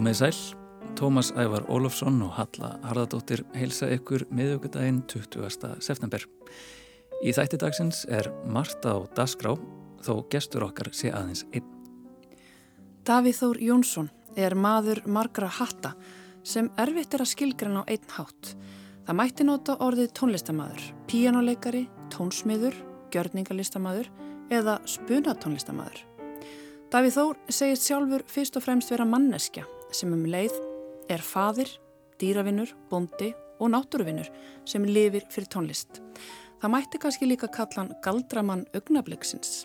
Komið sæl, Tómas Ævar Ólofsson og Halla Harðardóttir heilsa ykkur miðugudaginn 20. september. Í þætti dagsins er Marta á Dasgrá þó gestur okkar sé aðeins einn. Davíð Þór Jónsson er maður margra hatta sem erfitt er að skilgrana á einn hátt. Það mætti nota orðið tónlistamæður, píjánuleikari, tónsmiður, gjörningalistamaður eða spunatónlistamæður. Davíð Þór segist sjálfur fyrst og fremst vera manneskja sem um leið er fadir, dýravinnur, bondi og náttúruvinnur sem lifir fyrir tónlist. Það mætti kannski líka kalla hann galdramann augnabliksins.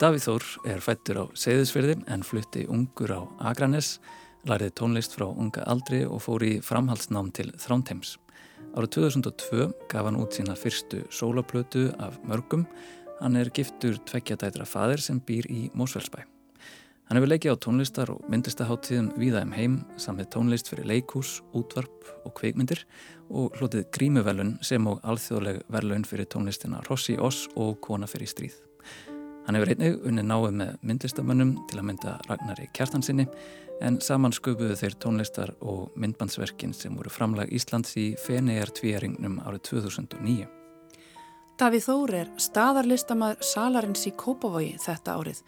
Davíð Þór er fættur á Seyðisverði en flutti ungur á Akranes, lærið tónlist frá unga aldri og fór í framhaldsnám til Þránteims. Árið 2002 gaf hann út sína fyrstu sólaplötu af mörgum Hann er giftur tveggjadætra fadir sem býr í Mósfellsbæ. Hann hefur leikið á tónlistar og myndlistaháttíðum viða um heim samið tónlist fyrir leikús, útvarp og kveikmyndir og hlutið grímuvelun sem og alþjóðleg verlaun fyrir tónlistina Rossi Oss og Kona fyrir stríð. Hann hefur einnig unni náið með myndlistamönnum til að mynda Ragnari Kjartansinni en saman sköpuðu þeir tónlistar og myndbandsverkin sem voru framlag Íslands í Fenegar tvíaringnum árið 2009. Davíð Þór er staðarlistamæður Salarins í Kópavogi þetta árið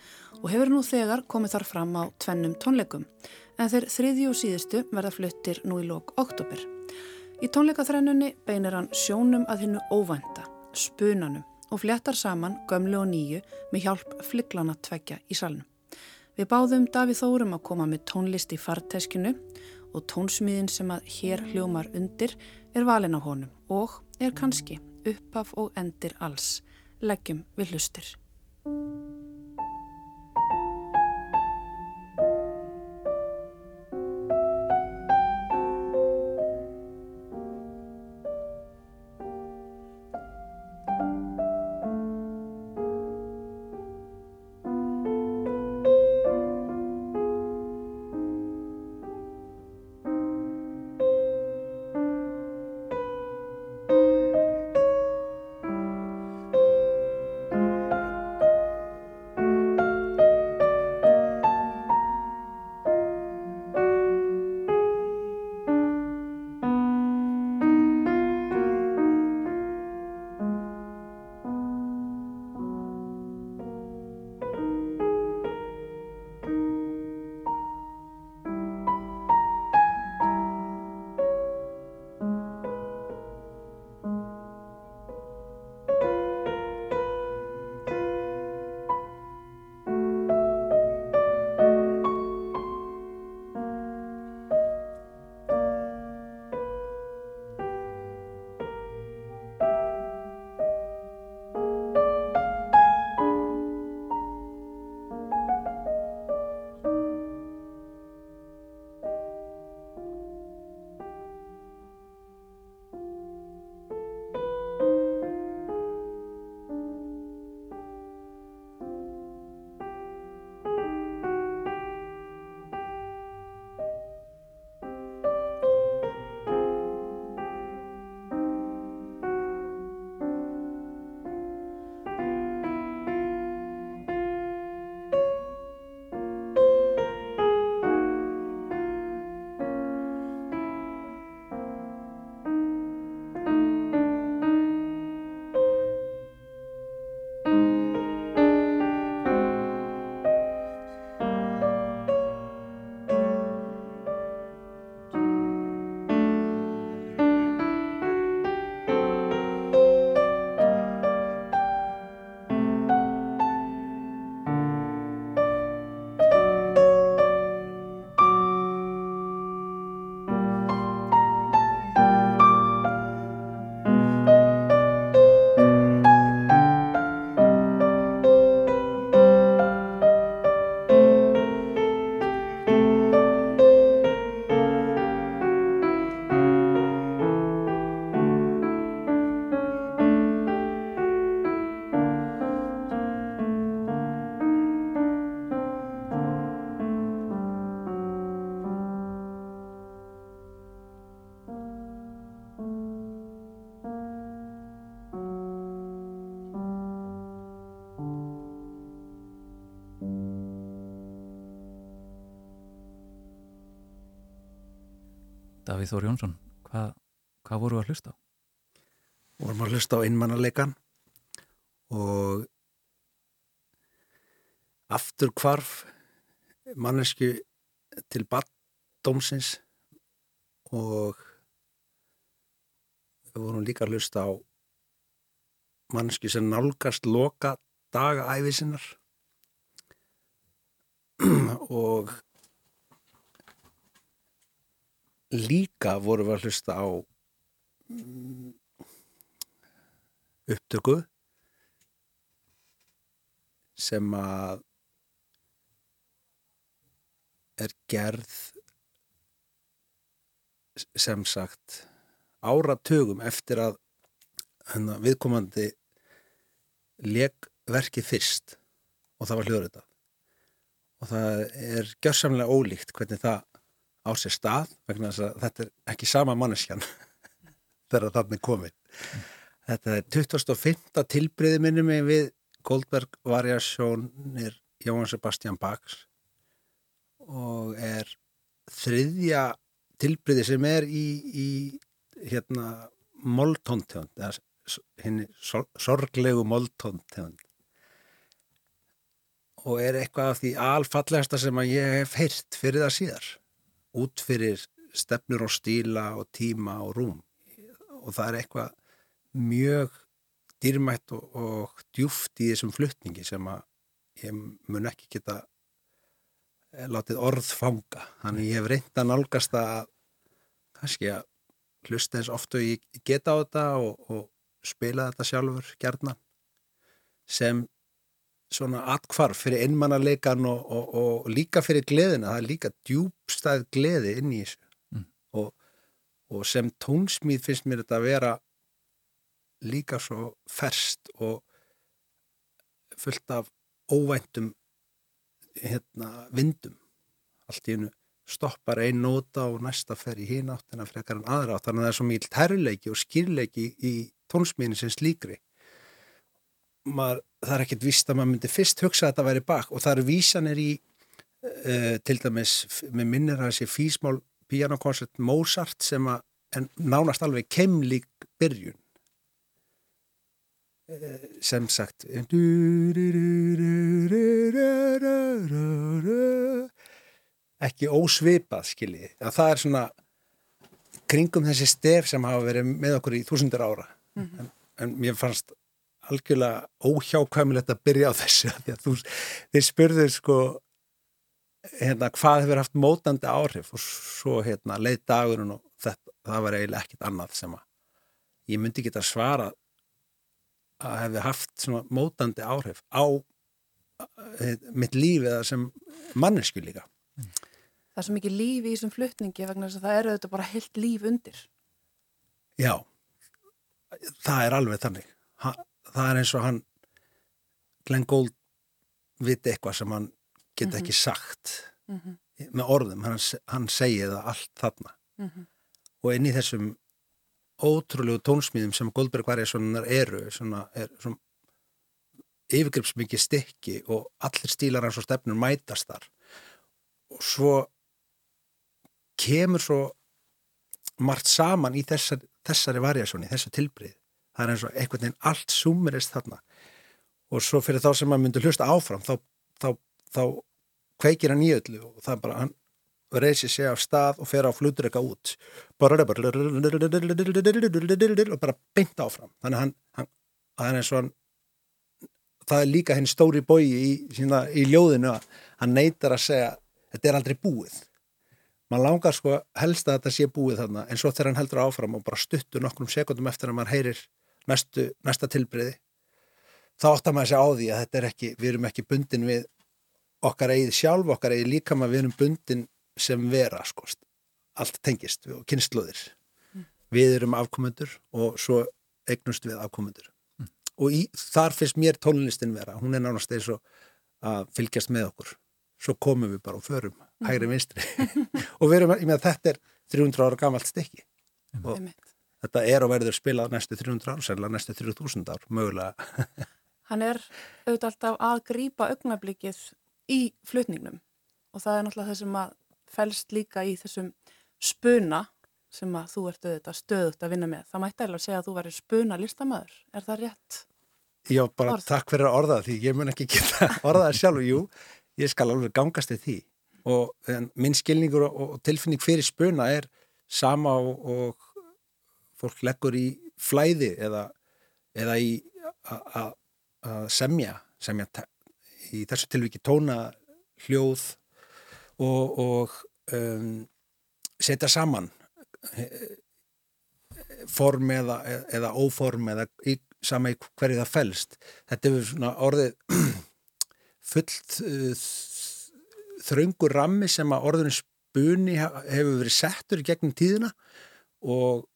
og hefur nú þegar komið þar fram á tvennum tónleikum en þeir þriðju og síðustu verða fluttir nú í lók oktober. Í tónleikaþrennunni beinir hann sjónum að hinnu óvænta, spunanum og fléttar saman gömlu og nýju með hjálp fliklana tveggja í salnum. Við báðum Davíð Þórum að koma með tónlist í farteskinu og tónsmíðin sem að hér hljómar undir er valin á honum og er kannski uppaf og endir alls. Leggjum við hlustir. Davíð Þór Jónsson, hvað, hvað voru að hlusta á? Vorum að hlusta á einmannaleikan og aftur kvarf mannesku til baddómsins og við vorum líka að hlusta á mannesku sem nálgast loka daga æfisinnar og líka vorum við að hlusta á mm, upptöku sem að er gerð sem sagt áratugum eftir að hana, viðkomandi legverki fyrst og það var hljóðrita og það er gjörsamlega ólíkt hvernig það á sér stað vegna þess að þetta er ekki sama manneskjan þegar þannig komið þetta er 2005. tilbriði minnum við Goldberg variasjónir Jóhann Sebastian Bachs og er þriðja tilbriði sem er í, í hérna moltóntegund henni sorglegu moltóntegund og er eitthvað af því alfallegasta sem að ég hef heyrt fyrir það síðar út fyrir stefnur og stíla og tíma og rúm. Og það er eitthvað mjög dýrmætt og, og djúft í þessum fluttningi sem að ég mun ekki geta eh, látið orð fanga. Þannig ég hef reynd að nálgast að kannski að hlusta eins ofta og ég geta á þetta og, og spila þetta sjálfur gerna sem svona atkvarf fyrir einmannarleikan og, og, og líka fyrir gleðina, það er líka djúbstæð gleði inn í þessu. Mm. og sem tónsmýð finnst mér þetta að vera líka svo ferst og fullt af óvæntum hérna, vindum. Allt í hennu stoppar einn nota og næsta fer í hín áttina frekar en aðra átt þannig að það er svo mjög terleiki og skýrleiki í tónsmíðin sem slíkri maður, það er ekkert vist að maður myndi fyrst hugsa að þetta væri bak og það eru vísanir í uh, til dæmis með minnir að þessi físmál pianokoncert Mozart sem að nánast alveg kemlík byrjun. Uh, sem sagt ekki ósvipað skilji. Að það er svona kringum þessi stef sem hafa verið með okkur í þúsundur ára. Mm -hmm. en, en mér fannst algjörlega óhjákvæmilegt að byrja á þessu því að þú, þið spurður sko hérna hvað hefur haft mótandi áhrif og svo hérna leið dagurinn og þetta, það var eiginlega ekkit annað sem að ég myndi geta svara að hefði haft svona mótandi áhrif á eh, mitt líf eða sem mannesku líka mm það er svo mikið líf í þessum flutningi vegna þess að það eru þetta bara heilt líf undir. Já, það er alveg þannig. Það er eins og hann, Glenn Gould viti eitthvað sem hann geta mm -hmm. ekki sagt mm -hmm. með orðum, hann, hann segi það allt þarna. Mm -hmm. Og inn í þessum ótrúlegu tónsmýðum sem Goldberg var eða eru, svona, er svona yfirgripsmikið stykki og allir stílar hans og stefnur mætast þar og svo kemur svo margt saman í þessar, þessari variasjóni, þessu tilbreyð það er eins og einhvern veginn allt sumirist þarna. Og svo fyrir þá sem maður myndur hlusta áfram þá, þá, þá kveikir hann í öllu og það er bara hann reysir sig af stað og fer á flutur eitthvað út. Og bara beint áfram. Þannig hann, hann það er hann það er líka henni stóri bói í, í ljóðinu að hann neytar að segja þetta er aldrei búið. Mann langar sko helst að þetta sé búið þarna en svo þegar hann heldur áfram og bara stuttur nokkrum sekundum eftir að mann heyrir næstu, næsta tilbreyði þá áttar maður sér á því að þetta er ekki við erum ekki bundin við okkar eigið sjálf, okkar eigið líka maður við erum bundin sem vera sko allt tengist og kynsluðir mm. við erum afkomundur og svo eignust við afkomundur mm. og í, þar finnst mér tónlistin vera. Hún er nánast eins og að fylgjast með okkur. Svo komum við bara og förum mhm. hægri vinstri. Og við erum, ég með þetta er 300 ára gamalt stykki. Og þetta er og verður spilað næstu 300 ára, sérlega næstu 3000 ár mögulega Hann er auðvitað alltaf að grýpa augnablikið í flutningnum og það er náttúrulega það sem að fælst líka í þessum spuna sem að þú ert auðvitað stöðut að vinna með. Það mætti eiginlega segja að þú væri spuna listamöður. Er það rétt? Já, bara Orð. takk fyrir að orða því ég mun ekki geta orðað sjálf jú, ég skal alveg gangast í því og minn skilningur og, og tilfinning fyrir spuna er sama og, og fólk leggur í flæði eða, eða í að semja semja í þessu tilviki tóna hljóð og, og um, setja saman form eða, eða óform eða í, sama í hverju það fælst þetta er svona orðið fullt uh, þraungur rammi sem að orðinu spuni hefur verið settur gegnum tíðina og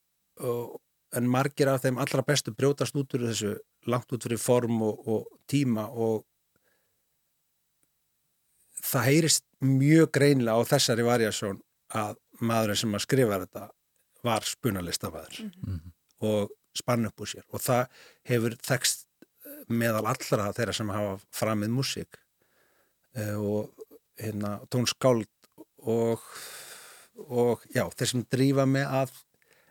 en margir af þeim allra bestu brjótast út úr þessu langt út fyrir form og, og tíma og það heyrist mjög greinlega á þessari varjasjón að maðurinn sem að skrifa þetta var spunalistafæður mm -hmm. og spann upp úr sér og það hefur þekst meðal allra þeirra sem hafa framið músík uh, og hérna, tónskáld og, og já, þeir sem drífa með að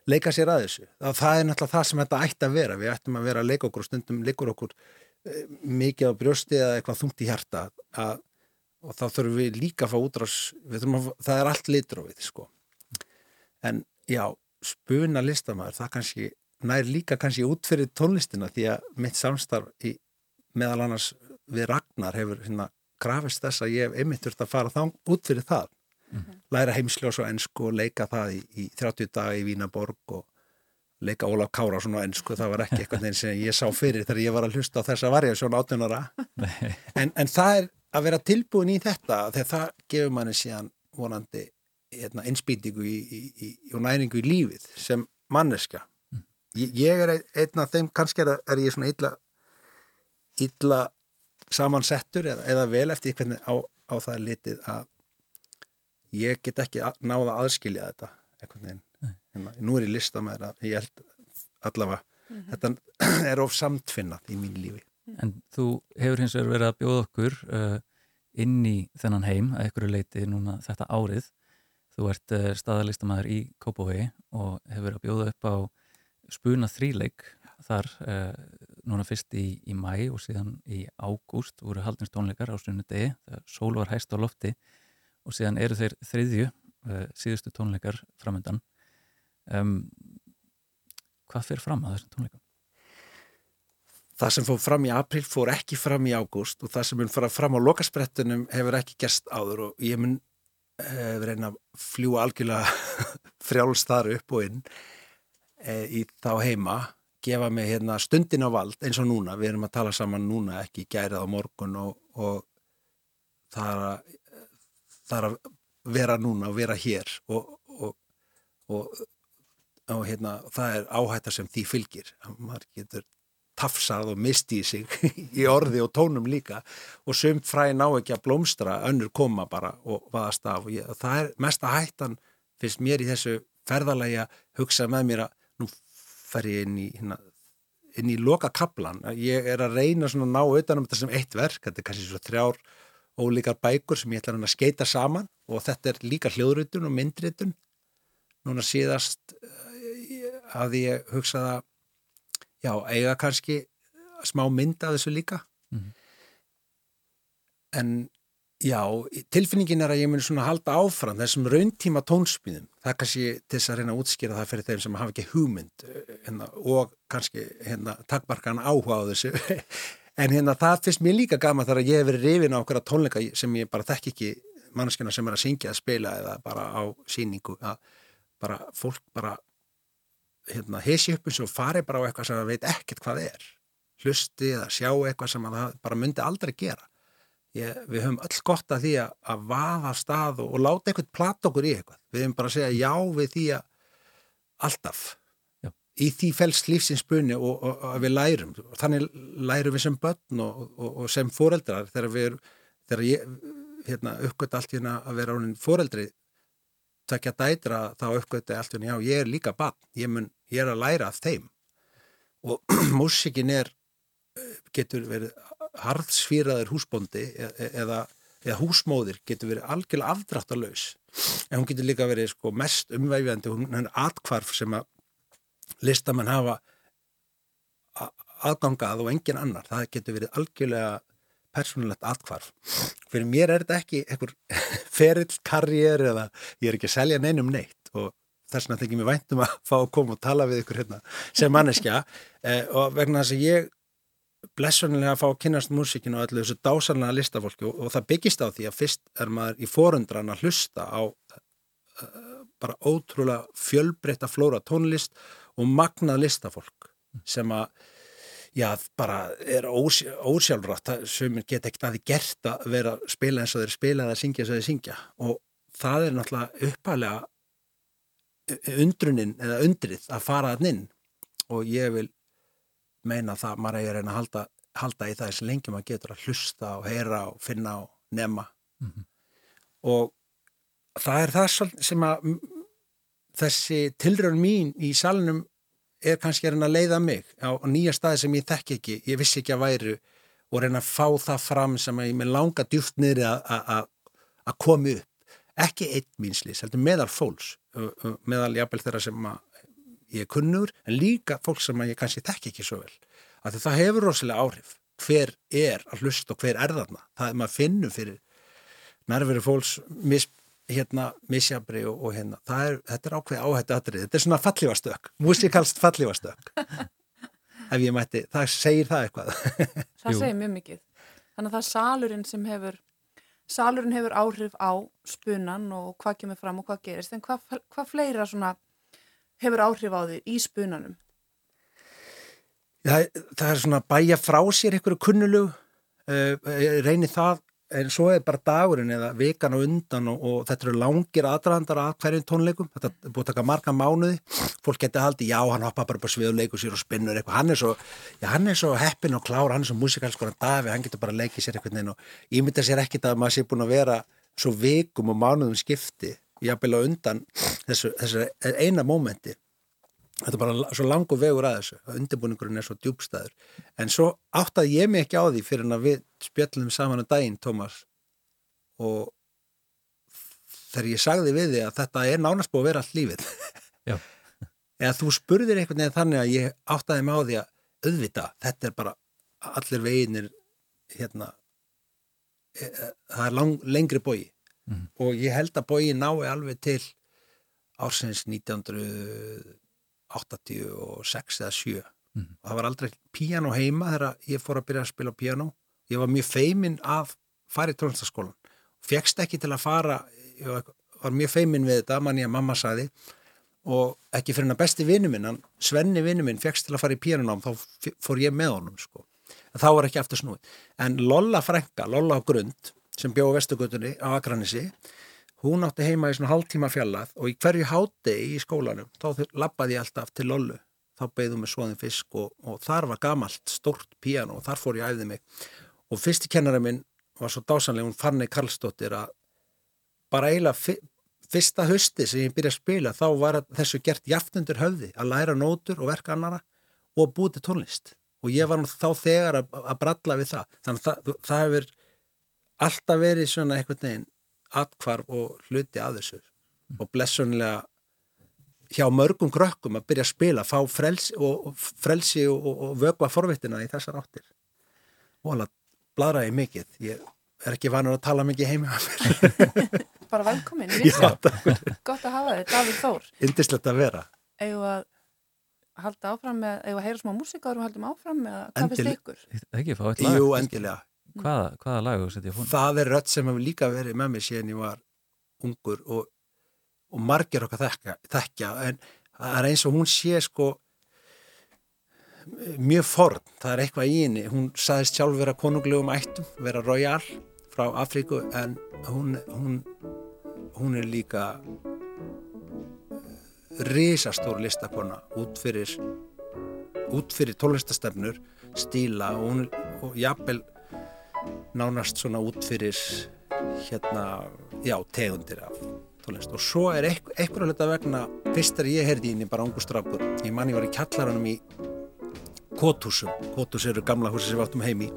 leika sér að þessu. Það, er náttúrulega það sem þetta ætti að vera. Við ættum að vera að leika okkur og stundum leikur okkur uh, mikið á brjósti eða eitthvað þungt í hjarta að og þá þurfum við líka að fá útrás að, það er allt litrófið sko. en já spuna listamæður, það kannski nær líka kannski út fyrir tónlistina því að mitt samstarf í, meðal annars við Ragnar hefur hérna grafist þess að ég hef einmitt þurft að fara þá út fyrir það. Læra heimsljós og ennsku og leika það í, í 30 dag í Vínaborg og leika Ólaf Kára svona ennsku, það var ekki eitthvað sem ég sá fyrir þegar ég var að hlusta á þessa varja svona 18 ára en, en það er að vera tilbúin í þetta þegar það gefur manni síðan vonandi hérna, einspýtingu í, í, og næringu í lífið sem manneska ég, ég er einn af þeim kannski er, er ég svona illa illa samansettur eða, eða vel eftir hvernig á, á það er litið að ég get ekki að, náða að aðskilja þetta einhvern veginn hérna, nú er ég lista með þetta ég held allavega mm -hmm. þetta er of samtfinnat í mín lífi En þú hefur hins vegar verið að bjóða okkur uh, inn í þennan heim að ykkur leiti núna þetta árið. Þú ert uh, staðalistamæður í Kópavogi og hefur verið að bjóða upp á spuna þríleik þar uh, núna fyrst í, í mæ og síðan í ágúst voru haldinstónleikar á sunnudegi þegar sól var hæst á lofti og síðan eru þeir þriðju uh, síðustu tónleikar framöndan. Um, hvað fyrir fram að þessum tónleikum? Það sem fór fram í april fór ekki fram í ágúst og það sem mun fara fram á lokasprettunum hefur ekki gerst áður og ég mun eh, reyna að fljúa algjörlega frjálstar upp og inn e, í þá heima, gefa mig hérna, stundin á vald eins og núna, við erum að tala saman núna ekki gærið á morgun og, og það að, það er að vera núna og vera hér og, og, og hérna, það er áhættar sem því fylgir, maður getur tafsað og misti í sig í orði og tónum líka og sumt fræði ná ekki að blómstra önnur koma bara og vaðast af. Og ég, það er mesta hættan finnst mér í þessu ferðalægi að hugsa með mér að nú fer ég inn í hérna, inn í loka kaplan ég er að reyna svona að ná auðvitað um þetta sem eitt verk, þetta er kannski svo þrjár ólíkar bækur sem ég ætla að skeita saman og þetta er líka hljóðrutun og myndrutun núna síðast að eh, ég hugsaða já, eiga kannski smá mynda þessu líka. Mm -hmm. en já, tilfinningin er að ég mun svona halda áfram þessum rauntíma tónspíðum það er kannski til þess að reyna að útskýra það fyrir þeim sem hafa ekki hugmynd hérna, og kannski hérna, takkbarkan áhuga á þessu en hérna það finnst mér líka gama þar að ég hef verið rifin á okkar tónleika sem ég bara þekk ekki mannskjana sem er að syngja að spila eða bara á síningu að bara fólk bara hérna, hesi upp eins og fari bara á eitthvað sem það veit ekkert hvað er. Hlusti eða sjá eitthvað sem það bara myndi aldrei gera. Ég, við höfum öll gott að því að, að vaða stað og, og láta eitthvað platta okkur í eitthvað. Við höfum bara að segja já við því að alltaf. Í því fælst lífsins bunni og, og, og við lærum. Og þannig lærum við sem börn og sem foreldrar þegar við þegar ég hérna, uppgötta allt hérna að vera foreldri tvekja dætra þá uppgötu allt um já ég er líka bann, ég, ég er að læra af þeim. Og músikin er getur verið harðsfýraður húsbóndi e, e, eða eða húsmóðir getur verið algjörlega afdráttalös en hún getur líka verið sko mest umvæfjandi hún er atkvarf sem að listamann hafa aðgangað og engin annar. Það getur verið algjörlega persónulegt atkvarf fyrir mér er þetta ekki einhver ferill karriér eða ég er ekki að selja neinum neitt og þess vegna þykir mér væntum að fá að koma og tala við ykkur hérna sem manneskja. Eh, og vegna þess að ég blessunilega að fá að kynast músikinu og allir þessu dásanlega listafólki og, og það byggist á því að fyrst er maður í forundran að hlusta á uh, bara ótrúlega fjölbreytta flóra tónlist og magnað listafólk sem að já, bara er ósjálfrátt sem geta ekkert að því gert að vera að spila eins og þeir spila eða syngja eins og þeir syngja. Og það er náttúrulega uppalega undrunin eða undrið að fara að inn. Og ég vil meina það, maður er að reyna að halda, halda í það eins lengi maður getur að hlusta og heyra og finna og nema. Mm -hmm. og það er það sem að þessi tilröðun mín í salunum er kannski að reyna að leiða mig á nýja staði sem ég þekk ekki, ég vissi ekki að væru og reyna að fá það fram sem að ég með langa djúft niður að komi upp. Ekki einn mínslis, heldur meðal fólks meðal jafnvel þeirra sem ég er kunnur en líka fólk sem ég kannski þekk ekki svo vel. Að það hefur rosalega áhrif. Hver er að hlusta og hver er þarna? Það er maður finnum fyrir nærveru fólks mis, hérna, misjabri og, og hérna. Er, þetta er ákveð áhættu aðrið, þetta er svona fallífastök músikalst fallífastök ef ég mætti, það segir það eitthvað. Það segir mjög mikið. Þannig að það er salurinn sem hefur salurinn hefur áhrif á spunan og hvað kemur fram og hvað gerist. En hvað, hvað fleira svona hefur áhrif á því í spunanum? Já, það er svona bæja frá sér einhverju kunnulegu, uh, reynir það, en svo er bara dagurinn eða vikan og undan og, og þetta eru langir aðdraðandar að hverjum tónleikum, þetta er búið að taka marga mánuði, fólk getur haldið, já, hann hoppa bara bara svið og leikur sér og spinnur eitthvað, hann er svo, já, hann er svo heppin og klár, hann er svo musikalskóran Davi, hann getur bara að leikið sér eitthvað og ég myndi að sér ekkit að maður sé búin að vera svo vikum og mánuðum skipti, jábel á undan þessu, þessu eina mómenti þetta er bara svo langu vegur að þessu að undirbúningurinn er svo djúbstæður en svo áttaði ég mig ekki á því fyrir að við spjöllum saman um daginn Tómas og þegar ég sagði við því að þetta er nánast búið að vera allt lífið. Eða þú spurðir einhvern veginn þannig að ég áttaði mig á því að auðvita, þetta er bara allir veginir hérna e, e, það er lang, lengri bói mm. og ég held að bói nái alveg til ársins 1900 86 eða 7 mm. og það var aldrei piano heima þegar ég fór að byrja að spila piano ég var mjög feiminn að fara í tónlistaskólan fegst ekki til að fara ég var mjög feiminn við þetta mann ég að mamma saði og ekki fyrir hennar besti vinnu minn Svenni vinnu minn fegst til að fara í pianonám þá fór ég með honum sko. þá var ekki aftur snúið. En Lolla Frenka, Lolla á grund sem bjóð vestugutunni á Akranissi hún átti heima í svona hálftíma fjallað og í hverju hátegi í skólanum þá lappaði ég alltaf til Lollu. Þá beigðum við svoðin fisk og, og þar var gamalt stort piano og þar fór ég æfði mig. Og fyrsti kennara minn var svo dásanlega, hún Farnei Karlsdóttir að bara eiginlega fyrsta hösti sem ég byrjaði að spila þá var þessu gert jaftundur höfði að læra nótur og verka annara og búið til tónlist. Og ég var þá þegar að, að bralla við það. Þannig að það, það hefur alltaf verið svona einhvern veginn atkvarf og hluti að þessu. Og blessunlega hjá mörgum krökkum að byrja að spila fá frelsi og, frelsi og, og, og vögva forvittina í þessar áttir. Og alveg bladra ég mikið. Ég er ekki vanur að tala mikið heimi bara velkomin gott að hafa þig, Davíð Þór. Indislegt að vera. Eða að halda áfram með, eða að heyra smá músika og haldum áfram með að hvað finnst ykkur? Ekki fá eitt lag. Jú, endilega Hvaða, hvaða lag setja fónu? Það er rött sem hefur líka verið með mig síðan ég var ungur og, og margir okkar þekka, þekka en það er eins og hún sé sko mjög forn, það er eitthvað í henni. Hún saðist sjálf vera konunglegum ættum vera royal frá Afríku en hún hún, hún er líka risastór listakona út fyrir út fyrir tólestastefnur stíla og hún og jafnvel nánast svona út fyrir hérna, já, tegundir af tónlist. Og svo er eitthvað hluta vegna, fyrst er ég herði inn í bara ungu strafgur, ég manni var í kjallaranum í Kóthúsum Kóthús eru gamla húsi sem við áttum heimi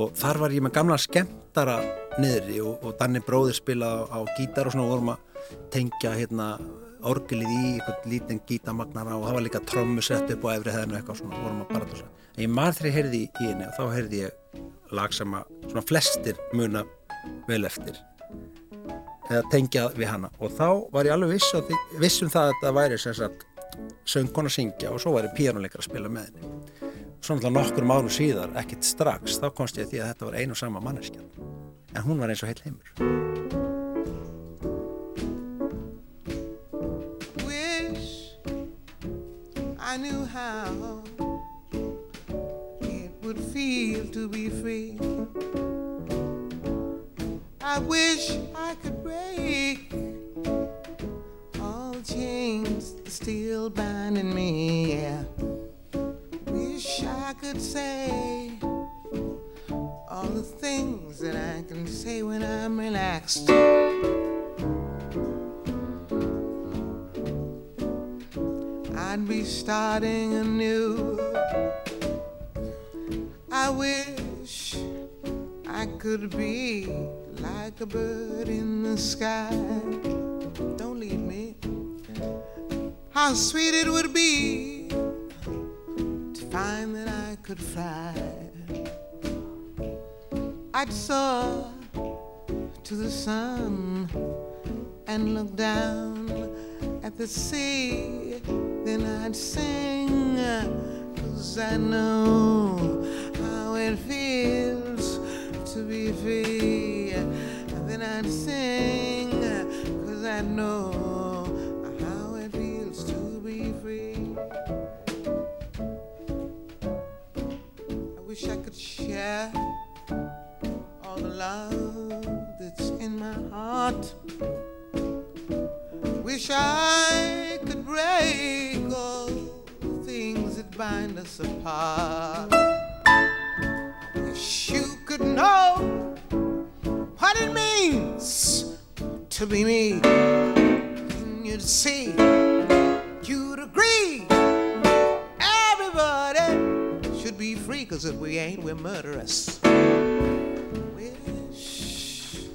og þar var ég með gamla skemmtara niðri og, og Danni bróðir spila á, á gítar og svona vorum að tengja hérna orgelið í einhvern lítinn gítamagnara og það var líka trommu sett upp á efri hefðinu eitthvað svona vorum að bara þess að ég maður þegar ég heyrði í henni og þá heyrði ég lag sem að svona flestir muna vel eftir. Eða tengja við hana. Og þá var ég alveg viss, því, viss um það að þetta væri sem sagt söngkona syngja og svo væri píjánuleikar að spila með henni. Svo náttúrulega nokkur mánu síðar, ekkert strax þá komst ég að því að þetta var einu og sama manneskjan. En hún var eins og heil heimur. I knew how would feel to be free I wish I could break all chains still binding me. Yeah. Wish I could say all the things that I can say when I'm relaxed. I'd be starting anew. Wish I could be like a bird in the sky. Don't leave me. How sweet it would be to find that I could fly. I'd soar to the sun and look down at the sea. Then I'd sing, cause I know be free. Then I'd sing, cause I know how it feels to be free. I wish I could share all the love that's in my heart. Wish I could break all the things that bind us apart. Wish you could know to be me. And you'd see, you'd agree. Everybody should be free, cause if we ain't, we're murderous. Wish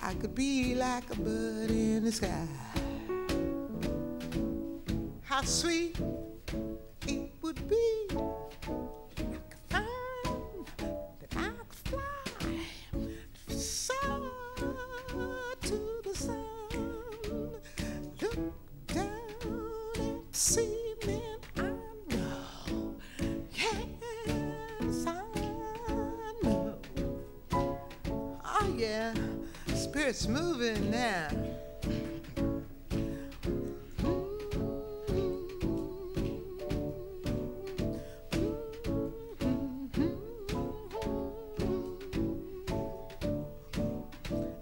I could be like a bird in the sky. How sweet It's moving now.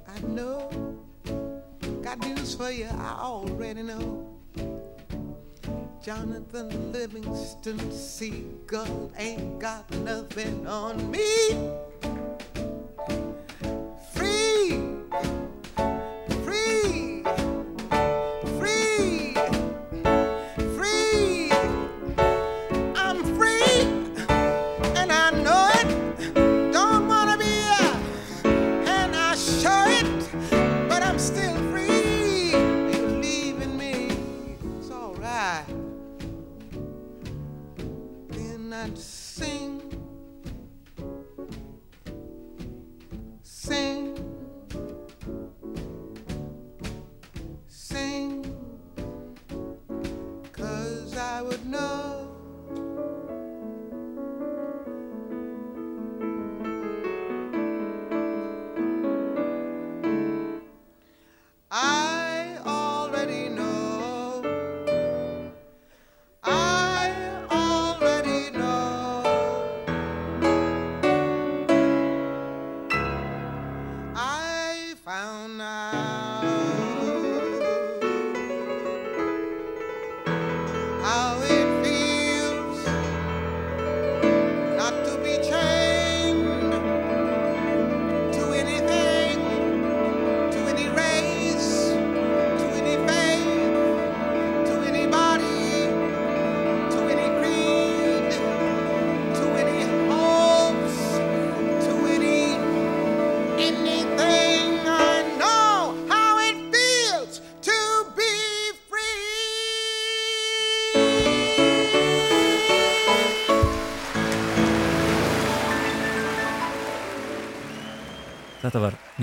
I know, got news for you, I already know. Jonathan Livingston Seagull ain't got nothing on me.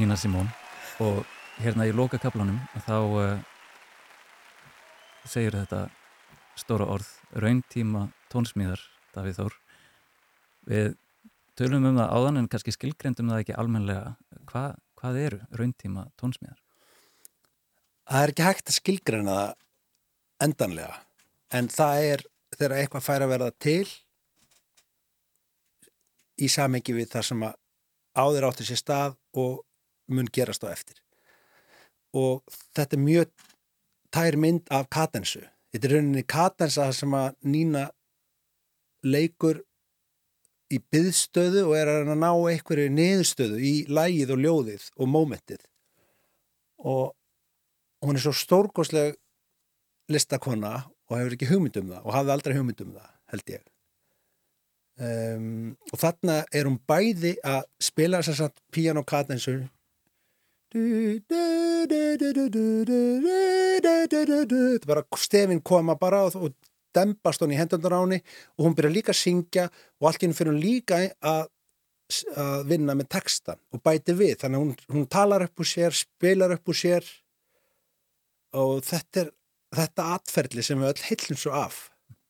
Var Nína Simón og hérna í loka kaplanum þá uh, segir þetta stóra orð rauntíma tónsmíðar Davíð Þór. Við tölum um það áðan en kannski skilgrendum það ekki almenlega Hva, hvað eru rauntíma tónsmíðar? Það er ekki hægt að skilgrena það endanlega en það er þegar eitthvað fær að verða til í samengi við það sem að áður áttur sér stað og mun gerast á eftir. Og þetta er mjög tær mynd af katensu þetta er rauninni katensa sem að nýna leikur í byðstöðu og er að ná einhverju niðurstöðu í lægið og ljóðið og mómentið. Og hún er svo stórgóðsleg listakonna og hefur ekki hugmyndum það og hafði aldrei hugmyndum það held ég. Um, og þarna er hún bæði að spila að piano kadensu þetta bara stefin koma bara og, og dempast hún í hendundar á henni og hún byrja líka að syngja og allt í henni fyrir hún líka að, að vinna með textan og bæti við. Þannig að hún, hún talar upp úr sér, spilar upp úr sér og þetta er þetta atferðli sem við öll heilum svo af.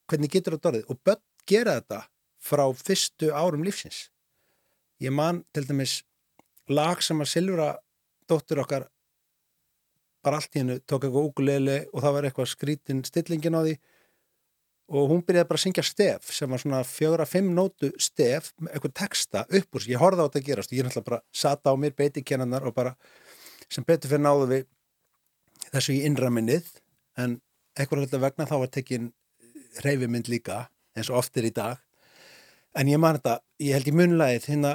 Hvernig getur þetta orðið? Og börn gera þetta frá fyrstu árum lífsins. Ég man til dæmis lag sem að Silvura dóttur okkar bara allt í hennu tók eitthvað úgulegli og það var eitthvað skrítin stillingin á því. Og hún byrjaði bara að syngja stef sem var svona fjögra-fimm nótu stef með eitthvað texta upp úr sig, ég horfði á þetta að gerast og ég náttúrulega bara sata á mér beiti kennanar og bara sem betur fyrir náðu við þessu í innraminnið en eitthvað hluta vegna þá var tekin reyfimind líka eins og oft er í dag. En ég man þetta, ég held í munlæðið hérna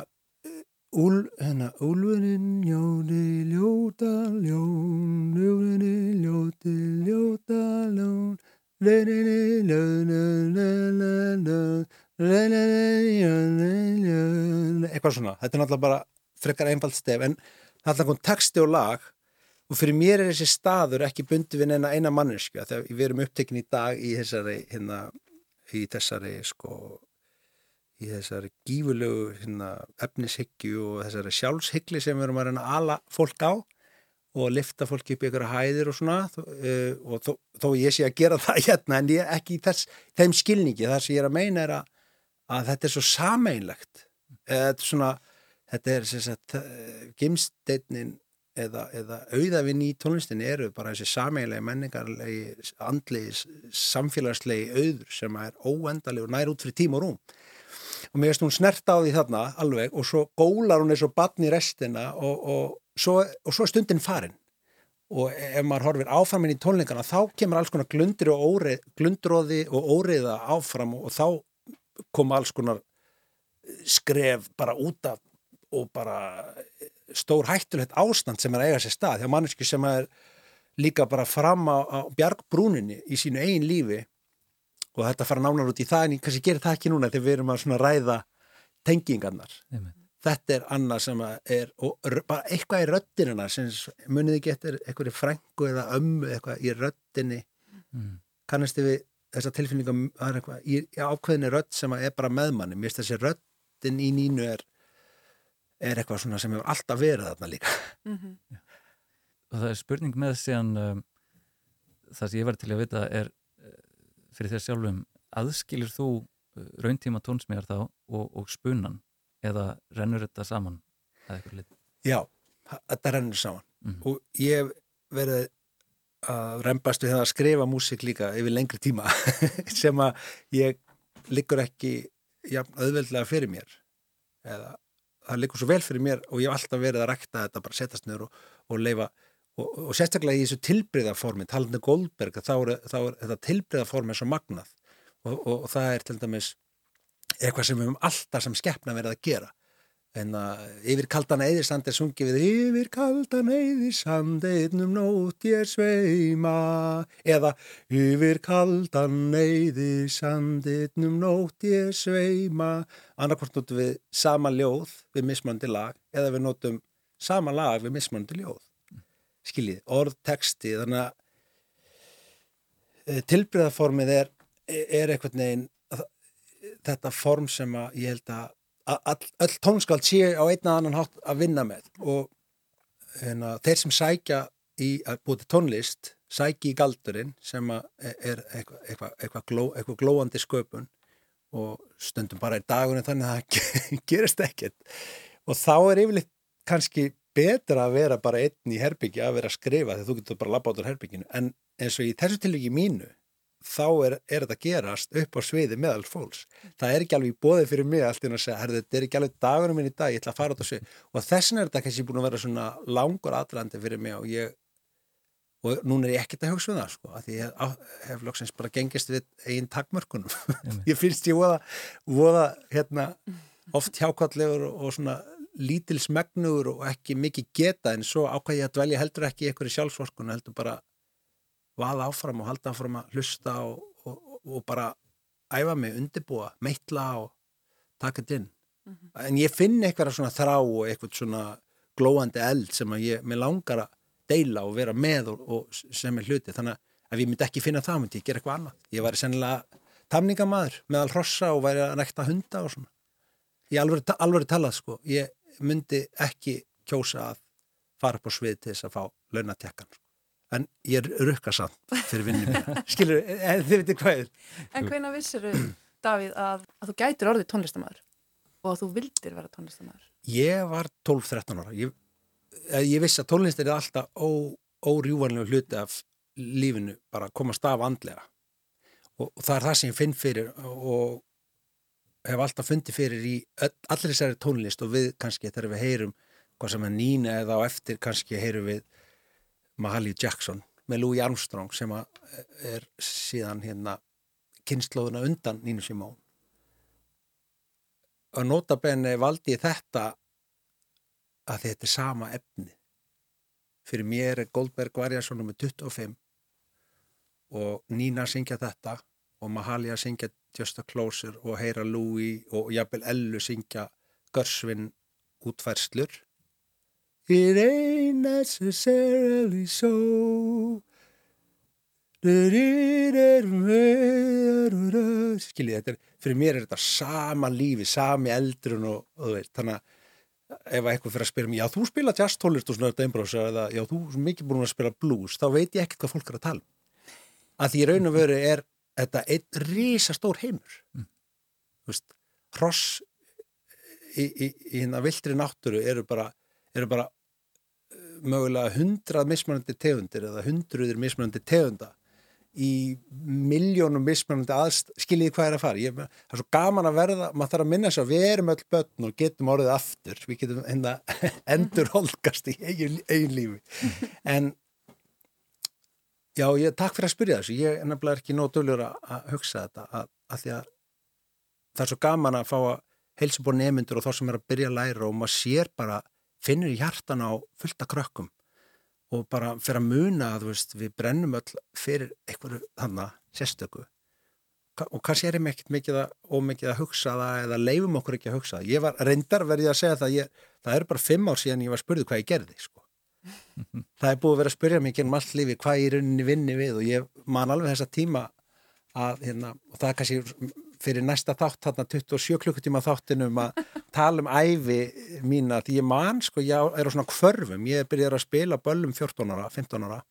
Úl, hérna, úlfuninn ljóti, ljóta, ljón, úlfuninn ljóti, ljóta, ljón, leininni, ljóna, ljóna, ljóna, ljóna, eitthvað svona. Þetta er náttúrulega bara frekar einfalt stef, en er alltaf texti og lag og fyrir mér er þessi staður ekki bundi við neina eina mannesku, þegar við erum upptekinn í dag í þessari, hérna, í þessari, sko, í þessari gífulegu hérna, efnishyggju og þessari sjálfshyggli sem við erum að reyna að ala fólk á og lifta fólki upp í ykkur hæðir og svona uh, og þó, þó ég sé að gera það hérna en ég ekki í þess, þeim skilningi. Það sem ég er að meina er að, að þetta er svo sameinlegt þetta er svona þetta er sem sagt gimsteinin eða, eða auðavinn í tónlistinni eru bara þessi sameinlegi menningarlegi andlegi samfélagslegi auður sem er óendalegi og nær út fyrir tím og rúm og mér veist hún snert á því þarna alveg og svo gólar hún eins og batn í restina og, og, svo, og svo stundin farin. Og ef maður horfir áfram inn í tónleikana þá kemur alls konar glundir og óreið, glundróði og óreiða áfram og, og þá kom alls konar skref bara út af og bara stór hættulegt ástand sem er að eiga sér stað hjá manneski sem er líka bara fram á, á bjargbrúninni í sínu eigin lífi og þetta fara nánar út í það en ég kannski gerir það ekki núna þegar við erum að ræða tengingarnar Amen. þetta er annað sem er og bara eitthvað í röttinina sem muniði getur eitthvað í frængu eða ömmu eitthvað í röttinni mm. kannast við þessa í ákveðinni rött sem er bara meðmanni mér finnst þessi röttin í nínu er, er eitthvað svona sem hefur alltaf verið þarna líka mm -hmm. og það er spurning með síðan um, það sem ég var til að vita er fyrir þér sjálfum aðskilir þú uh, rauntíma tónsmíðar þá og, og spunan eða rennur þetta saman að eitthvað lit? Já, þetta rennur saman mm -hmm. og ég verði að reymbast við það að skrifa músik líka yfir lengri tíma sem að ég liggur ekki ja, auðveldlega fyrir mér eða það liggur svo vel fyrir mér og ég hef alltaf verið að rækta þetta bara setjast nöður og, og leifa og, og sérstaklega í þessu tilbreyðaformi talandi um Goldberg þá er, þá er þetta tilbreyðaformi svo magnað. Og, og, og það er til dæmis eitthvað sem við höfum alltaf sem skeppna verið að gera. En að yfir kaldan eðisand er sungið við yfir kaldan eðisand einnum nótt ég sveima. Eða yfir kaldan eðisand einnum nótt ég sveima. Annarkort notum við sama ljóð við mismöndi lag eða við notum sama lag við mismöndi ljóð skiljið, orð, texti þannig að eh, tilbreyðaformið er, er eitthvað neginn þetta form sem að ég held að all, all tónskald sé á einna annan hátt að vinna með. Og hérna, þeir sem sækja í að búið tónlist sæki í galdurinn sem er eitthvað eitthva, eitthva gló, eitthva glóandi sköpun. Og stundum bara í dagunum þannig að það gerist ekkert. Og þá er yfirleitt kannski betra að vera bara einn í herbyggi að vera að skrifa þegar þú getur bara að labba át úr herbygginu en eins og í þessu tilviki mínu þá er, er þetta gerast upp á sviði meðal fólks. Það er ekki alveg í bóði fyrir mig allt inn að segja, herðu, þetta er ekki alveg dagunum minn í dag, ég ætla að fara át á svið. Og þessin er þetta kannski búin að vera svona langur aðrandi fyrir mig og ég og núna er ég ekkert að hugsa um það sko, að ég hef lóksins bara gengist við einn takmörkunum. Ég finnst ég voða, voða hérna, oft hjákallegur og svona lítil smegnugur og ekki mikið geta en svo ákvæði ég að dvelja heldur ekki í einhverju sjálfsvorkun heldur bara vaða áfram og halda áfram að hlusta og, og, og bara æfa mig, undirbúa, meitla og taka þetta inn. Mm -hmm. en ég finn eitthvað svona þrá og eitthvað svona glóandi eld sem að ég, mér langar að deila og vera með og, og sem er hluti. Þannig að ef ég myndi ekki finna það myndi ég gera eitthvað annað. Ég væri sennilega tamningamæður meðal hrossa og væri að nekta hunda og svona. Ég alveg, alveg talað sko. Ég myndi ekki kjósa að fara upp á svið til þess að fá launatekkan sko. en ég rukka samt fyrir vinnum skilur, en þið veitir hvað En hvena vissir þú, Davíð að, að þú gætir orðið tónlistamæður og að þú vildir vera tónlistamæður Ég var 12-13 ára. Ég ég vissi að tónlist er alltaf ó, órjúvanlega hluti af lífinu, bara að komast af andlega. Og, og það er það sem ég finn fyrir og hef alltaf fundið fyrir í allir þessari tónlist og við kannski þegar við heyrum hvað sem er nýna eða á eftir kannski heyrum við Mahalia Jackson með Louis Armstrong sem er síðan hérna kynnslóðuna undan Nínu Simón og nota benni valdi þetta að þetta er sama efni. Fyrir mér er Goldberg Varjason með 25 og Nína syngja þetta og Mahalia syngja Just a Closer og heyra Louie og jafnvel Ellu syngja Görsvin útfærslur It ain't necessarily so skiljið þetta er fyrir mér er þetta sama lífi, sami eldrun og, og þú veist, þannig að ef eitthvað fyrir að spila mér, já þú spila jazztólist og svona þetta einbrása eða já þú er mikið búin að spila blues, þá veit ég ekkert hvað fólk er að tala um. Að því raun og veru er þetta einn rísastór heimur. Mm. Veist, hross í, í, í hérna viltri náttúru eru bara, eru bara uh, mögulega hundrað mismunandi tegundir eða hundruðir mismunandi tegunda í miljónum mismunandi aðst, skiljiði hvað er að fara ég, það er svo gaman að verða, maður þarf að minna að við erum öll börn og getum orðið aftur við getum enda endur holgast í eigin, eigin lífi en já, ég takk fyrir að spyrja þessu, ég er nefnilega ekki nóg dölur að hugsa þetta að, að því að það er svo gaman að fá að heilsa búin nefnundur og þá sem er að byrja að læra og maður sér bara, finnur í hjartan á fullta krökkum og bara fyrir að muna að veist, við brennum öll fyrir einhverju þannig sérstöku og kannski er ég ekkert mikið að, ómikið að hugsa það eða leifum okkur ekki að hugsa það. Ég var reyndar verið að segja það, ég, það er bara fimm ár síðan ég var að spurðu hvað ég gerði. Sko. það er búið að vera að spurja mig genum allt lífi hvað ég er unni vinni við og ég man alveg þessa tíma að, hérna, og það er kannski fyrir næsta þátt, þarna 27 klukkutíma þáttinum að tala um æfi mína, því ég man, sko, ég er á svona kvörfum, ég byrjar að spila böllum 14 ára, 15 ára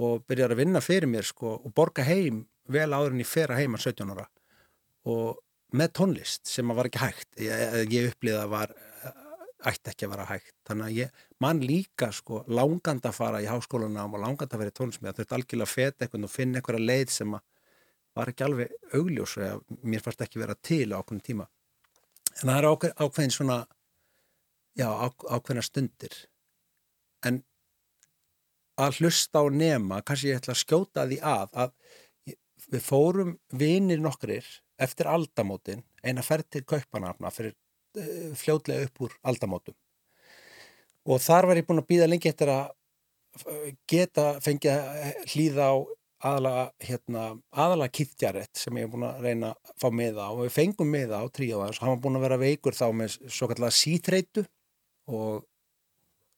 og byrjar að vinna fyrir mér, sko, og borga heim vel áður en ég fer að heima 17 ára. Og með tónlist sem að var ekki hægt, ég, ég upplýða að var ætti ekki að vera hægt, þannig að ég man líka, sko, langand að fara í háskóluna og langand að vera í tónlismið, þau ert algjörlega feta eitthvað og finna eitthvað leið sem að var ekki alveg augljós eða mér fannst ekki vera til á ákveðin tíma. En það er ákveð, ákveðin svona já, ákveðina stundir. En að hlusta á nema kannski ég ætla að skjóta því að að við fórum vinir nokkrir eftir aldamótin eina ferð til kaupanafna fyrir uh, fljóðlega upp úr aldamótum. Og þar var ég búin að býða lengi eftir að eh, geta fengið hlýða á aðalega, hérna, aðalega kittjarett sem ég hef búin að reyna að fá miða á. Og við fengum miða á tríóðans hann var búin að vera veikur þá með svo kallega sítreitu og,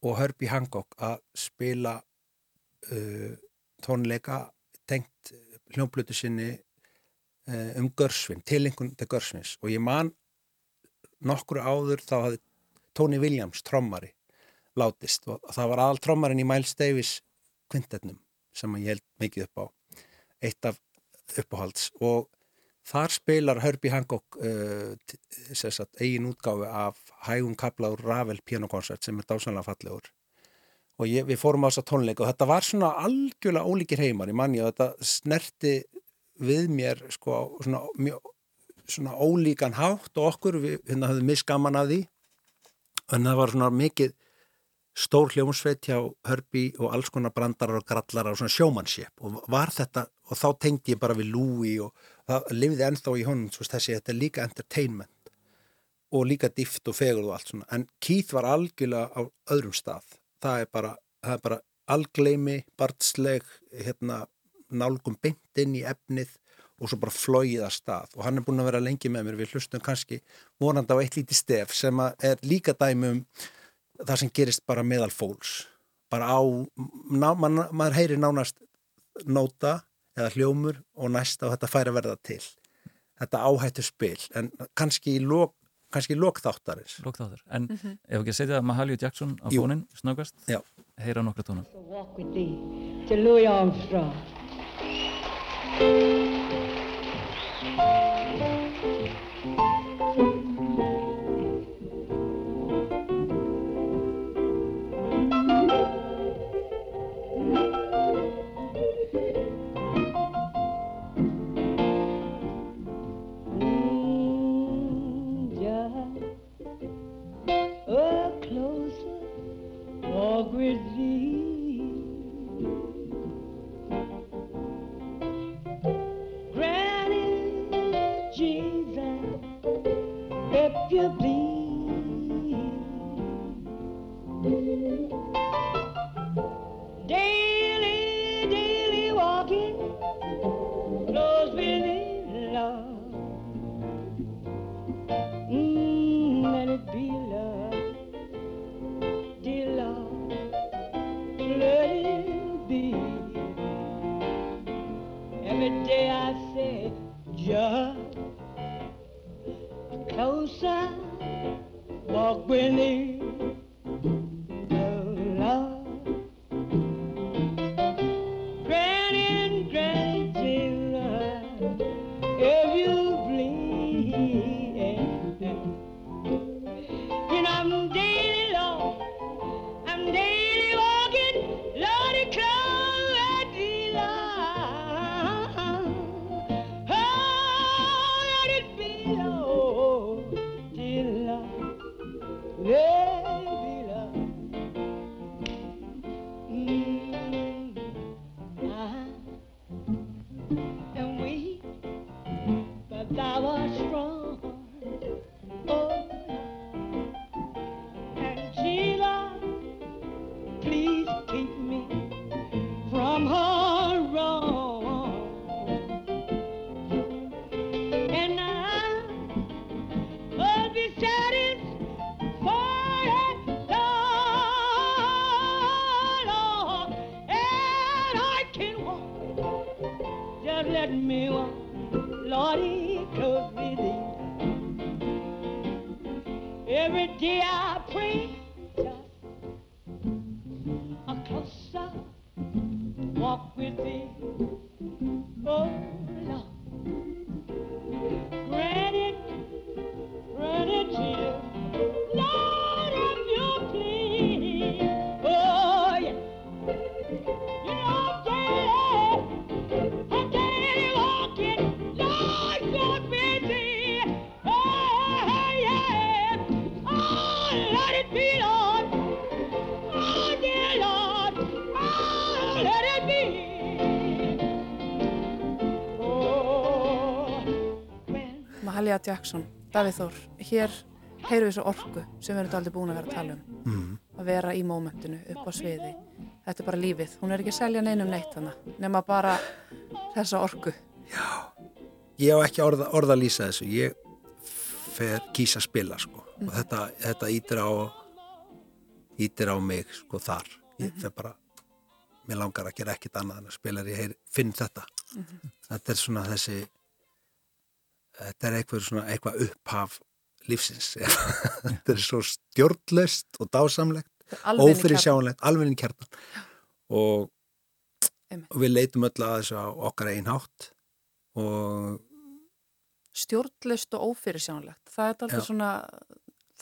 og Herbie Hancock að spila uh, tónleika tengt hljómblutu sinni um Görsvin, tilengun til Görsvins og ég man nokkru áður þá hafði Tony Williams, trommari látist og það var aðal trommarinn í Miles Davis kvintetnum sem ég held mikið upp á eitt af uppáhalds. Og þar spilar Herbie Hancock uh, sagt, eigin útgáfi af hægum kapla úr Ravel pianokonsert sem er dásanlega fallegur. Og ég, við fórum á þessa tónleika og þetta var svona algjörlega ólíkir heimar í manni og þetta snerti við mér sko svona, mjög, svona ólíkan hátt og okkur við hérna höfum miskaman að því. En það var svona mikið stór hljómsveit hjá Hörbi og alls konar brandarar og grallarar og svona sjómannsjep og var þetta og þá tengdi ég bara við Louie og það lifði ennþá í honum þessi þetta er líka entertainment og líka dift og fegur og allt svona. En Keith var algjörlega á öðrum stað. Það er bara, það er bara algleimi, barnsleg hérna, nálgum beint inn í efnið og svo bara flóið að stað. Og hann er búin að vera lengi með mér. Við hlustum kannski vonandi á eitt líti stef sem er líka dæmi um það sem gerist bara meðal fólks. Bara á, ná, man, maður heyri nánast nóta eða hljómur og næsta og þetta færi að verða til. Þetta áhættu spil. En kannski í lók kannski lókþáttarins Lókþáttar, en mm -hmm. ef ekki að setja Mahalia Jackson á fónin, snöggast heyra nokkra tóna. Walk with thee to Louis Armstrong Mahalia Jackson, Davíð Þór hér heyru við svo orku sem við erum aldrei búin að vera að tala um. Mm. að vera í mómentinu, upp á sviði. Þetta er bara lífið, hún er ekki að selja neinum neitt hana, nema bara þessa orku. Já, ég á ekki orða, orða að lýsa þessu. Ég fer kýsa að spila sko. mm. og þetta, þetta ítir á ítir á mig sko þar. Ég mm -hmm. fer bara mér langar að gera ekkit annað en að spila ég heyr, finn þetta. -hmm. þetta er svona þessi þetta er eitthvað, svona, eitthvað upphaf lífsins. Þetta er svo stjórnlöst og dásamlegt ófyrir sjáanlegt, alveg í kjarnan og, og við leitum öll að þessu á okkar einn hátt og stjórnlist og ófyrir sjáanlegt það er alltaf svona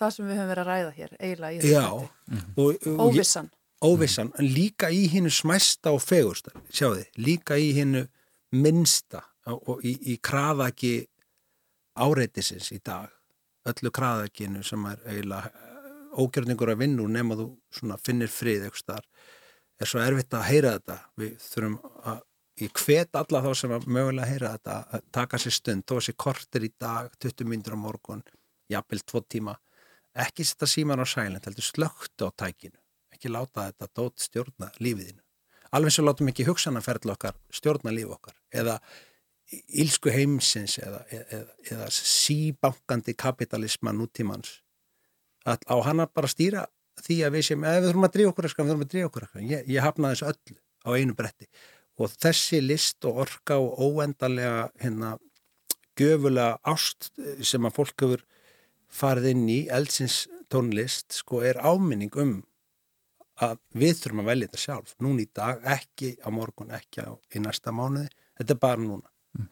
það sem við höfum verið að ræða hér eiginlega í þessu óvissan óvissan, en líka í hinnu smæsta og fegursta, sjáu þið, líka í hinnu minnsta og í, í kraðaki áreitisins í dag, öllu kraðakinu sem er eiginlega eh, ógjörningur að vinna úr nema þú finnir frið eitthvað starf, er svo erfitt að heyra þetta, við þurfum að ég hvet alla þá sem að mögulega heyra þetta að taka sér stund, þó að sér kortir í dag, 20 myndur á morgun jafnvel tvo tíma, ekki setja síman á sælend, heldur slögt á tækinu ekki láta þetta dót stjórna lífiðinu. Alveg svo látum ekki hugsanaferðlu okkar stjórna líf okkar eða ílsku heimsins eða, eða, eða síbankandi kapitalisma nútímans að á hann að bara stýra því að við sem, eða við þurfum að dríja okkur eitthvað, við þurfum að dríja okkur eitthvað. Ég, ég hafna þessu öllu á einu bretti og þessi list og orka og óendarlega hérna göfulega ást sem að fólk hefur farið inn í eldsins tónlist sko er áminning um að við þurfum að velja þetta sjálf. Núna í dag, ekki á morgun ekki á, í næsta mánuði, þetta er bara núna. Mm.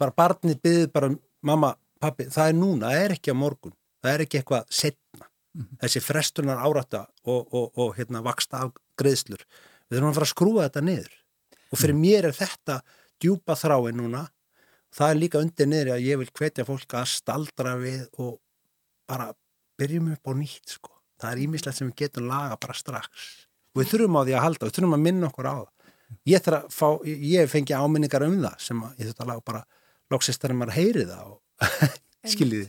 bara barnið byggðið bara mamma, pappi, það er núna það er ekki á morgun, það er ekki eitthvað setna, mm. þessi frestunar árata og, og, og hérna vaksta af greiðslur, við þurfum að fara að skrúa þetta niður. Og fyrir mm. mér er þetta djúpa þrái núna. Það er líka undir niður að ég vil hvetja fólk að staldra við og bara byrjum upp á nýtt sko það er ímislegt sem við getum laga bara strax. Og við þurfum á því að halda, við þurfum að minna okkur á það. Ég þarf að fá, ég fengi áminningar um það sem ég þurft að laga bara loksist þar en maður heyri það og skiljiði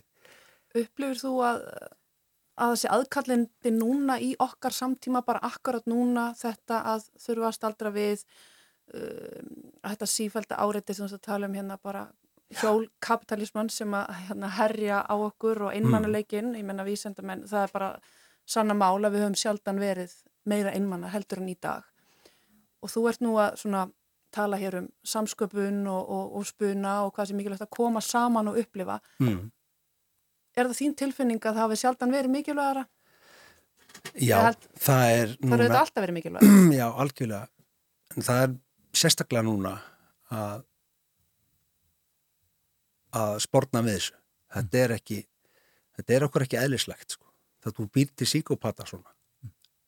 Upplifir þú að að þessi aðkallindi núna í okkar samtíma bara akkurat núna þetta að þurfa að staldra við um, að þetta sífælda áreiti sem þú tala um hérna bara hjólkapitalismann sem að hérna, herja á okkur og einmannuleikin, mm. ég menna vísendamenn, það er bara sanna mála við höfum sjaldan verið meira einmanna heldur en í dag og þú ert nú að svona tala hér um samsköpun og, og, og spuna og hvað sem mikilvægt að koma saman og upplifa mm. er það þín tilfinning að það hafi sjaldan verið mikilvægara? Já, held, það er núna, Það eru þetta alltaf verið mikilvægara? Já, algjörlega en það er sérstaklega núna að að spórna við þessu þetta er ekki þetta er okkur ekki eðlislegt sko það þú býr til síkópata svona.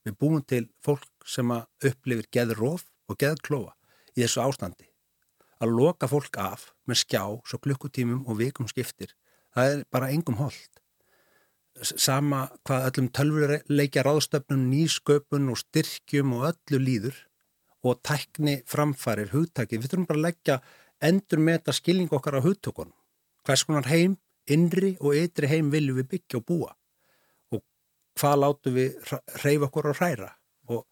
Við búum til fólk sem að upplifir geðróf og geðklóa í þessu ástandi. Að loka fólk af með skjá svo klukkutímum og vikum skiptir, það er bara engum hold. Sama hvað öllum tölvuleikja ráðstöfnum, nýsköpun og styrkjum og öllu líður og tækni framfærir hugtæki. Við þurfum bara að leggja endur með þetta skilning okkar á hugtökunum. Hvers konar heim, innri og ytri heim viljum við byggja og búa hvað látum við reyfa okkur og hræra. Og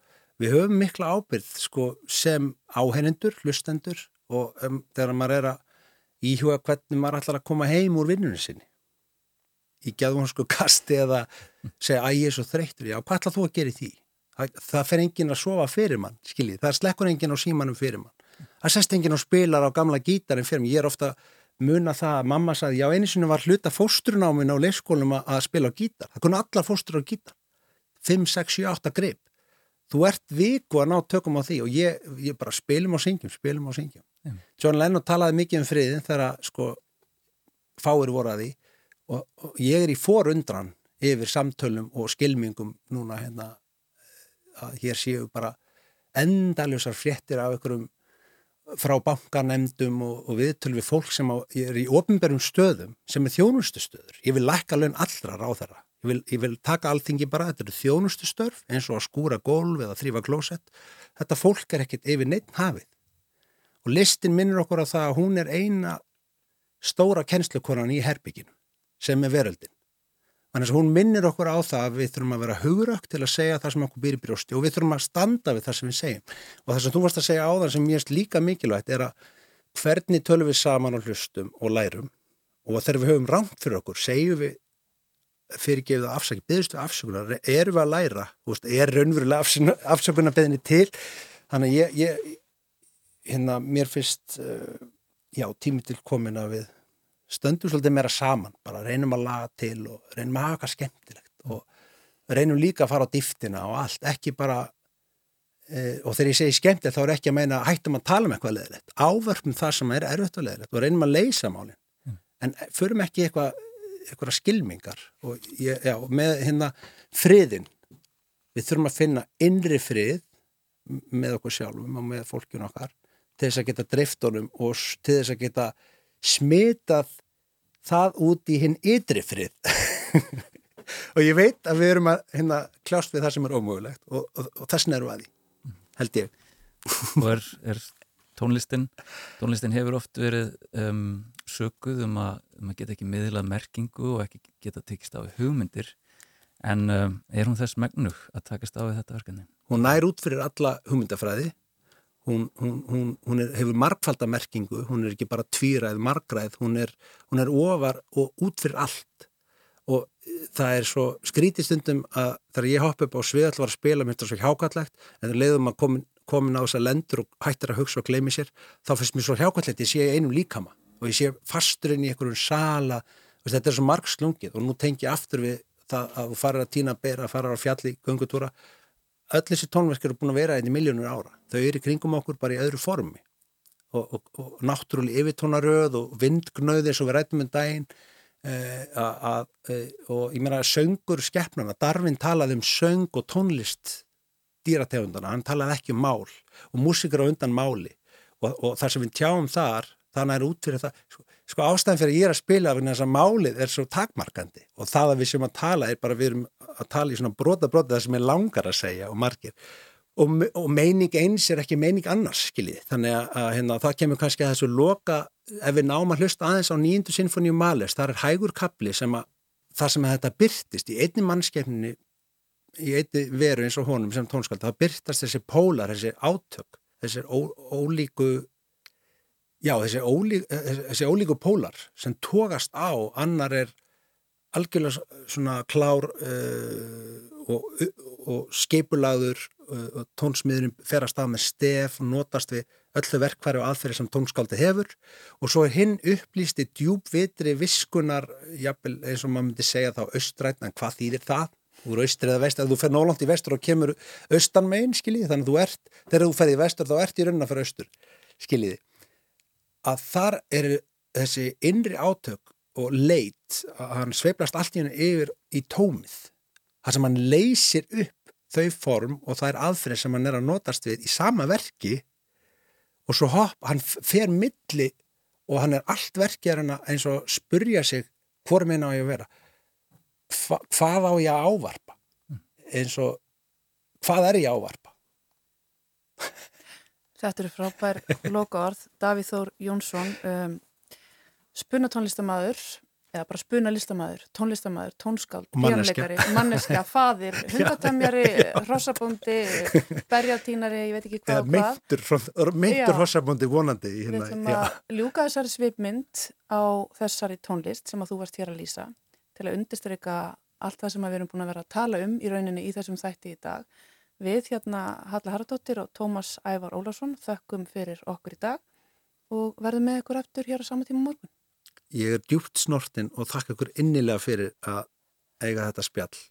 við höfum mikla ábyrð sko, sem áhenendur, hlustendur og um, þegar maður er að íhuga hvernig maður ætlar að koma heim úr vinnunum sinni. Í geðvonsku kasti eða segja að ég er svo þreytur, já hvað ætlar þú að gera í því? Það, það fer engin að sofa fyrir mann, skiljið, það slekkur engin á símanum fyrir mann, það sest engin og spilar á gamla gítarinn fyrir mann, ég er ofta muna það að mamma saði já einu sinni var hluta fóstrunámin á leikskólum að spila á gítar. Það kunna alla fóstur á gítar. 5, 6, 7, 8 grip. Þú ert viku að ná tökum á því og ég, ég bara spilum og syngjum, spilum og syngjum. Mm. John Lennon talaði mikið um friðin þegar sko fáir voru að því og, og ég er í forundran yfir samtölum og skilmingum núna hérna að hér séu bara endaljósar fréttir af einhverjum frá bankanemdum og, og viðtölu við fólk sem á, er í ofnbærum stöðum sem er þjónustu stöður. Ég vil lækka laun allra á þeirra. Ég vil, ég vil taka alltingi bara, þetta eru þjónustu störf eins og að skúra gólf eða þrýfa klósett. Þetta fólk er ekkit yfir neitt hafið. Og listin minnir okkur að það að hún er eina stóra kennslukonan í herbygginu sem er veröldin. Þannig að hún minnir okkur á það að við þurfum að vera hugrökk til að segja það sem okkur í brjósti og við þurfum að standa við það sem við segjum. Og það sem þú varst að segja á það sem mér er líka mikilvægt er að hvernig tölum við saman og hlustum og lærum og þegar við höfum rámt fyrir okkur, segjum við fyrirgefið og afsakið, byggðustu afsökunar, erum við að læra, veist, er raunverulega afsökunarbeðinni til, þannig að ég, ég hérna, mér finnst, uh, já, tími til komin að við stöndum svolítið meira saman, bara reynum að laga til og reynum að hafa eitthvað skemmtilegt og reynum líka að fara á dýftina og allt, ekki bara e, og þegar ég segi skemmtilegt þá er ekki að meina hættum að tala um eitthvað leðilegt ávörpum það sem er erfitt og leðilegt og reynum að leysa málinn mm. en förum ekki eitthvað eitthvað skilmingar og ég, já, með hérna friðin við þurfum að finna innri frið með okkur sjálfum og með fólkjun okkar til þess að geta driftunum og til þess að geta smitað það út í hinn ytri frið. Og ég veit að við erum að hérna, kljást við það sem er ómögulegt og, og, og þessin erum við að því, held ég. Og er, er tónlistin tónlistin hefur oft verið um, sökuð um að maður um geta ekki miðlað merkingu og ekki geta tekist á hugmyndir. En um, er hún þess megnug að takast á þetta verkefni? Hún nær út fyrir alla hugmyndafræði hún, hún, hún, er, hefur markfaldamerkingu, hún er ekki bara tvíræð, margræð, hún er, hún er ofar og út fyrir allt. Og það er svo skrítistundum að þegar ég hopp upp á sviðall var að spila mér þetta svo hjákallegt en leiðum að komin, komin á þessa lendur og hættir að hugsa og gleymi sér þá finnst mér svo hjákallegt, ég sé einum líkama og ég sé fasturinn í einhverjum sala. Þetta er svo margslungið og nú tengi aftur við það að þú farir að týna bera, farir að fjalli, gungutúra öll þessi tónverk eru búin að vera einni miljónur ára, þau eru kringum okkur bara í öðru formi. Og, og, og náttúrulega yfirtónaröð og vindgnöði eins og við rættum um daginn Eh, að, eh, og ég meina söngur skeppnana, Darvin talaði um söng og tónlist dýrategundana, hann talaði ekki um mál og músikar á undan máli. Og, og þar sem við tjáum þar, þannig er út fyrir það, sko, ástæðan fyrir að ég er að spila af þess að málið er svo takmarkandi og það að við sem að tala er bara við erum að tala í svona brota brota það sem er langar að segja og margir. Og, og meining eins er ekki meining annars skiljið, þannig að, að hérna, það kemur kannski að þessu loka, ef við náum að hlusta aðeins á nýjundu sinfoníu Malers, það er hægur kapli sem að það sem að þetta byrtist í einni mannskefninni í einni veru eins og honum sem tónskald, það byrtast þessi pólar, þessi átök þessi ó, ólíku já, þessi ólíku, þessi ólíku pólar sem tókast á annar er algjörlega svona klár uh, og, og skeipulaður og tónsmiðurum fer að stað með stef og notast við öllu verkværi og aðferði sem tónskáldi hefur og svo er hinn upplýsti djúbvitri viskunar, jafnvel eins og maður myndi segja þá austrætna, en hvað þýðir það? Þú eru austri eða vestur, þú fer nólant í vestur og kemur austan megin, skiljiði, þannig að þú ert, þegar þú ferði í vestur þá ert í raunin að fer austur, skiljiði. Að þar eru þessi innri átök og leit, að hann sveiplast allt í hennu yfir í tómið, þar sem hann leysir upp þau form og það er aðferð sem hann er að notast við í sama verki og svo hopp, hann fer milli og hann er allt verkið eins og spurja sig hvort meina á ég að vera. Hva, hvað á ég að ávarpa? Eins og hvað er ég að ávarpa Þetta eru frábær loka orð Davíð Þór Jónsson um, spunatónlistamæður eða bara spuna listamæður, tónlistamæður, tónskáld, björnleikari, manneska, fadir, hundatemjari, hrossabóndi, berjatínari, ég veit ekki hvað og hvað. Meintur hrossabóndi vonandi. Hérna, Við ætlum að ljúka þessari svipmynd á þessari tónlist sem að þú varst hér að lýsa til að undirstryka allt það sem við erum búin að vera að tala um í rauninni í þessum þætti í dag. Við hérna Halla Haraldóttir og Tómas Ævar Ólarsson þökkum fyrir okkur í dag og verðum með ykkur eftir hér á sama tíma morgun. Ég er djúpt snortin og þakka ykkur innilega fyrir að eiga þetta spjall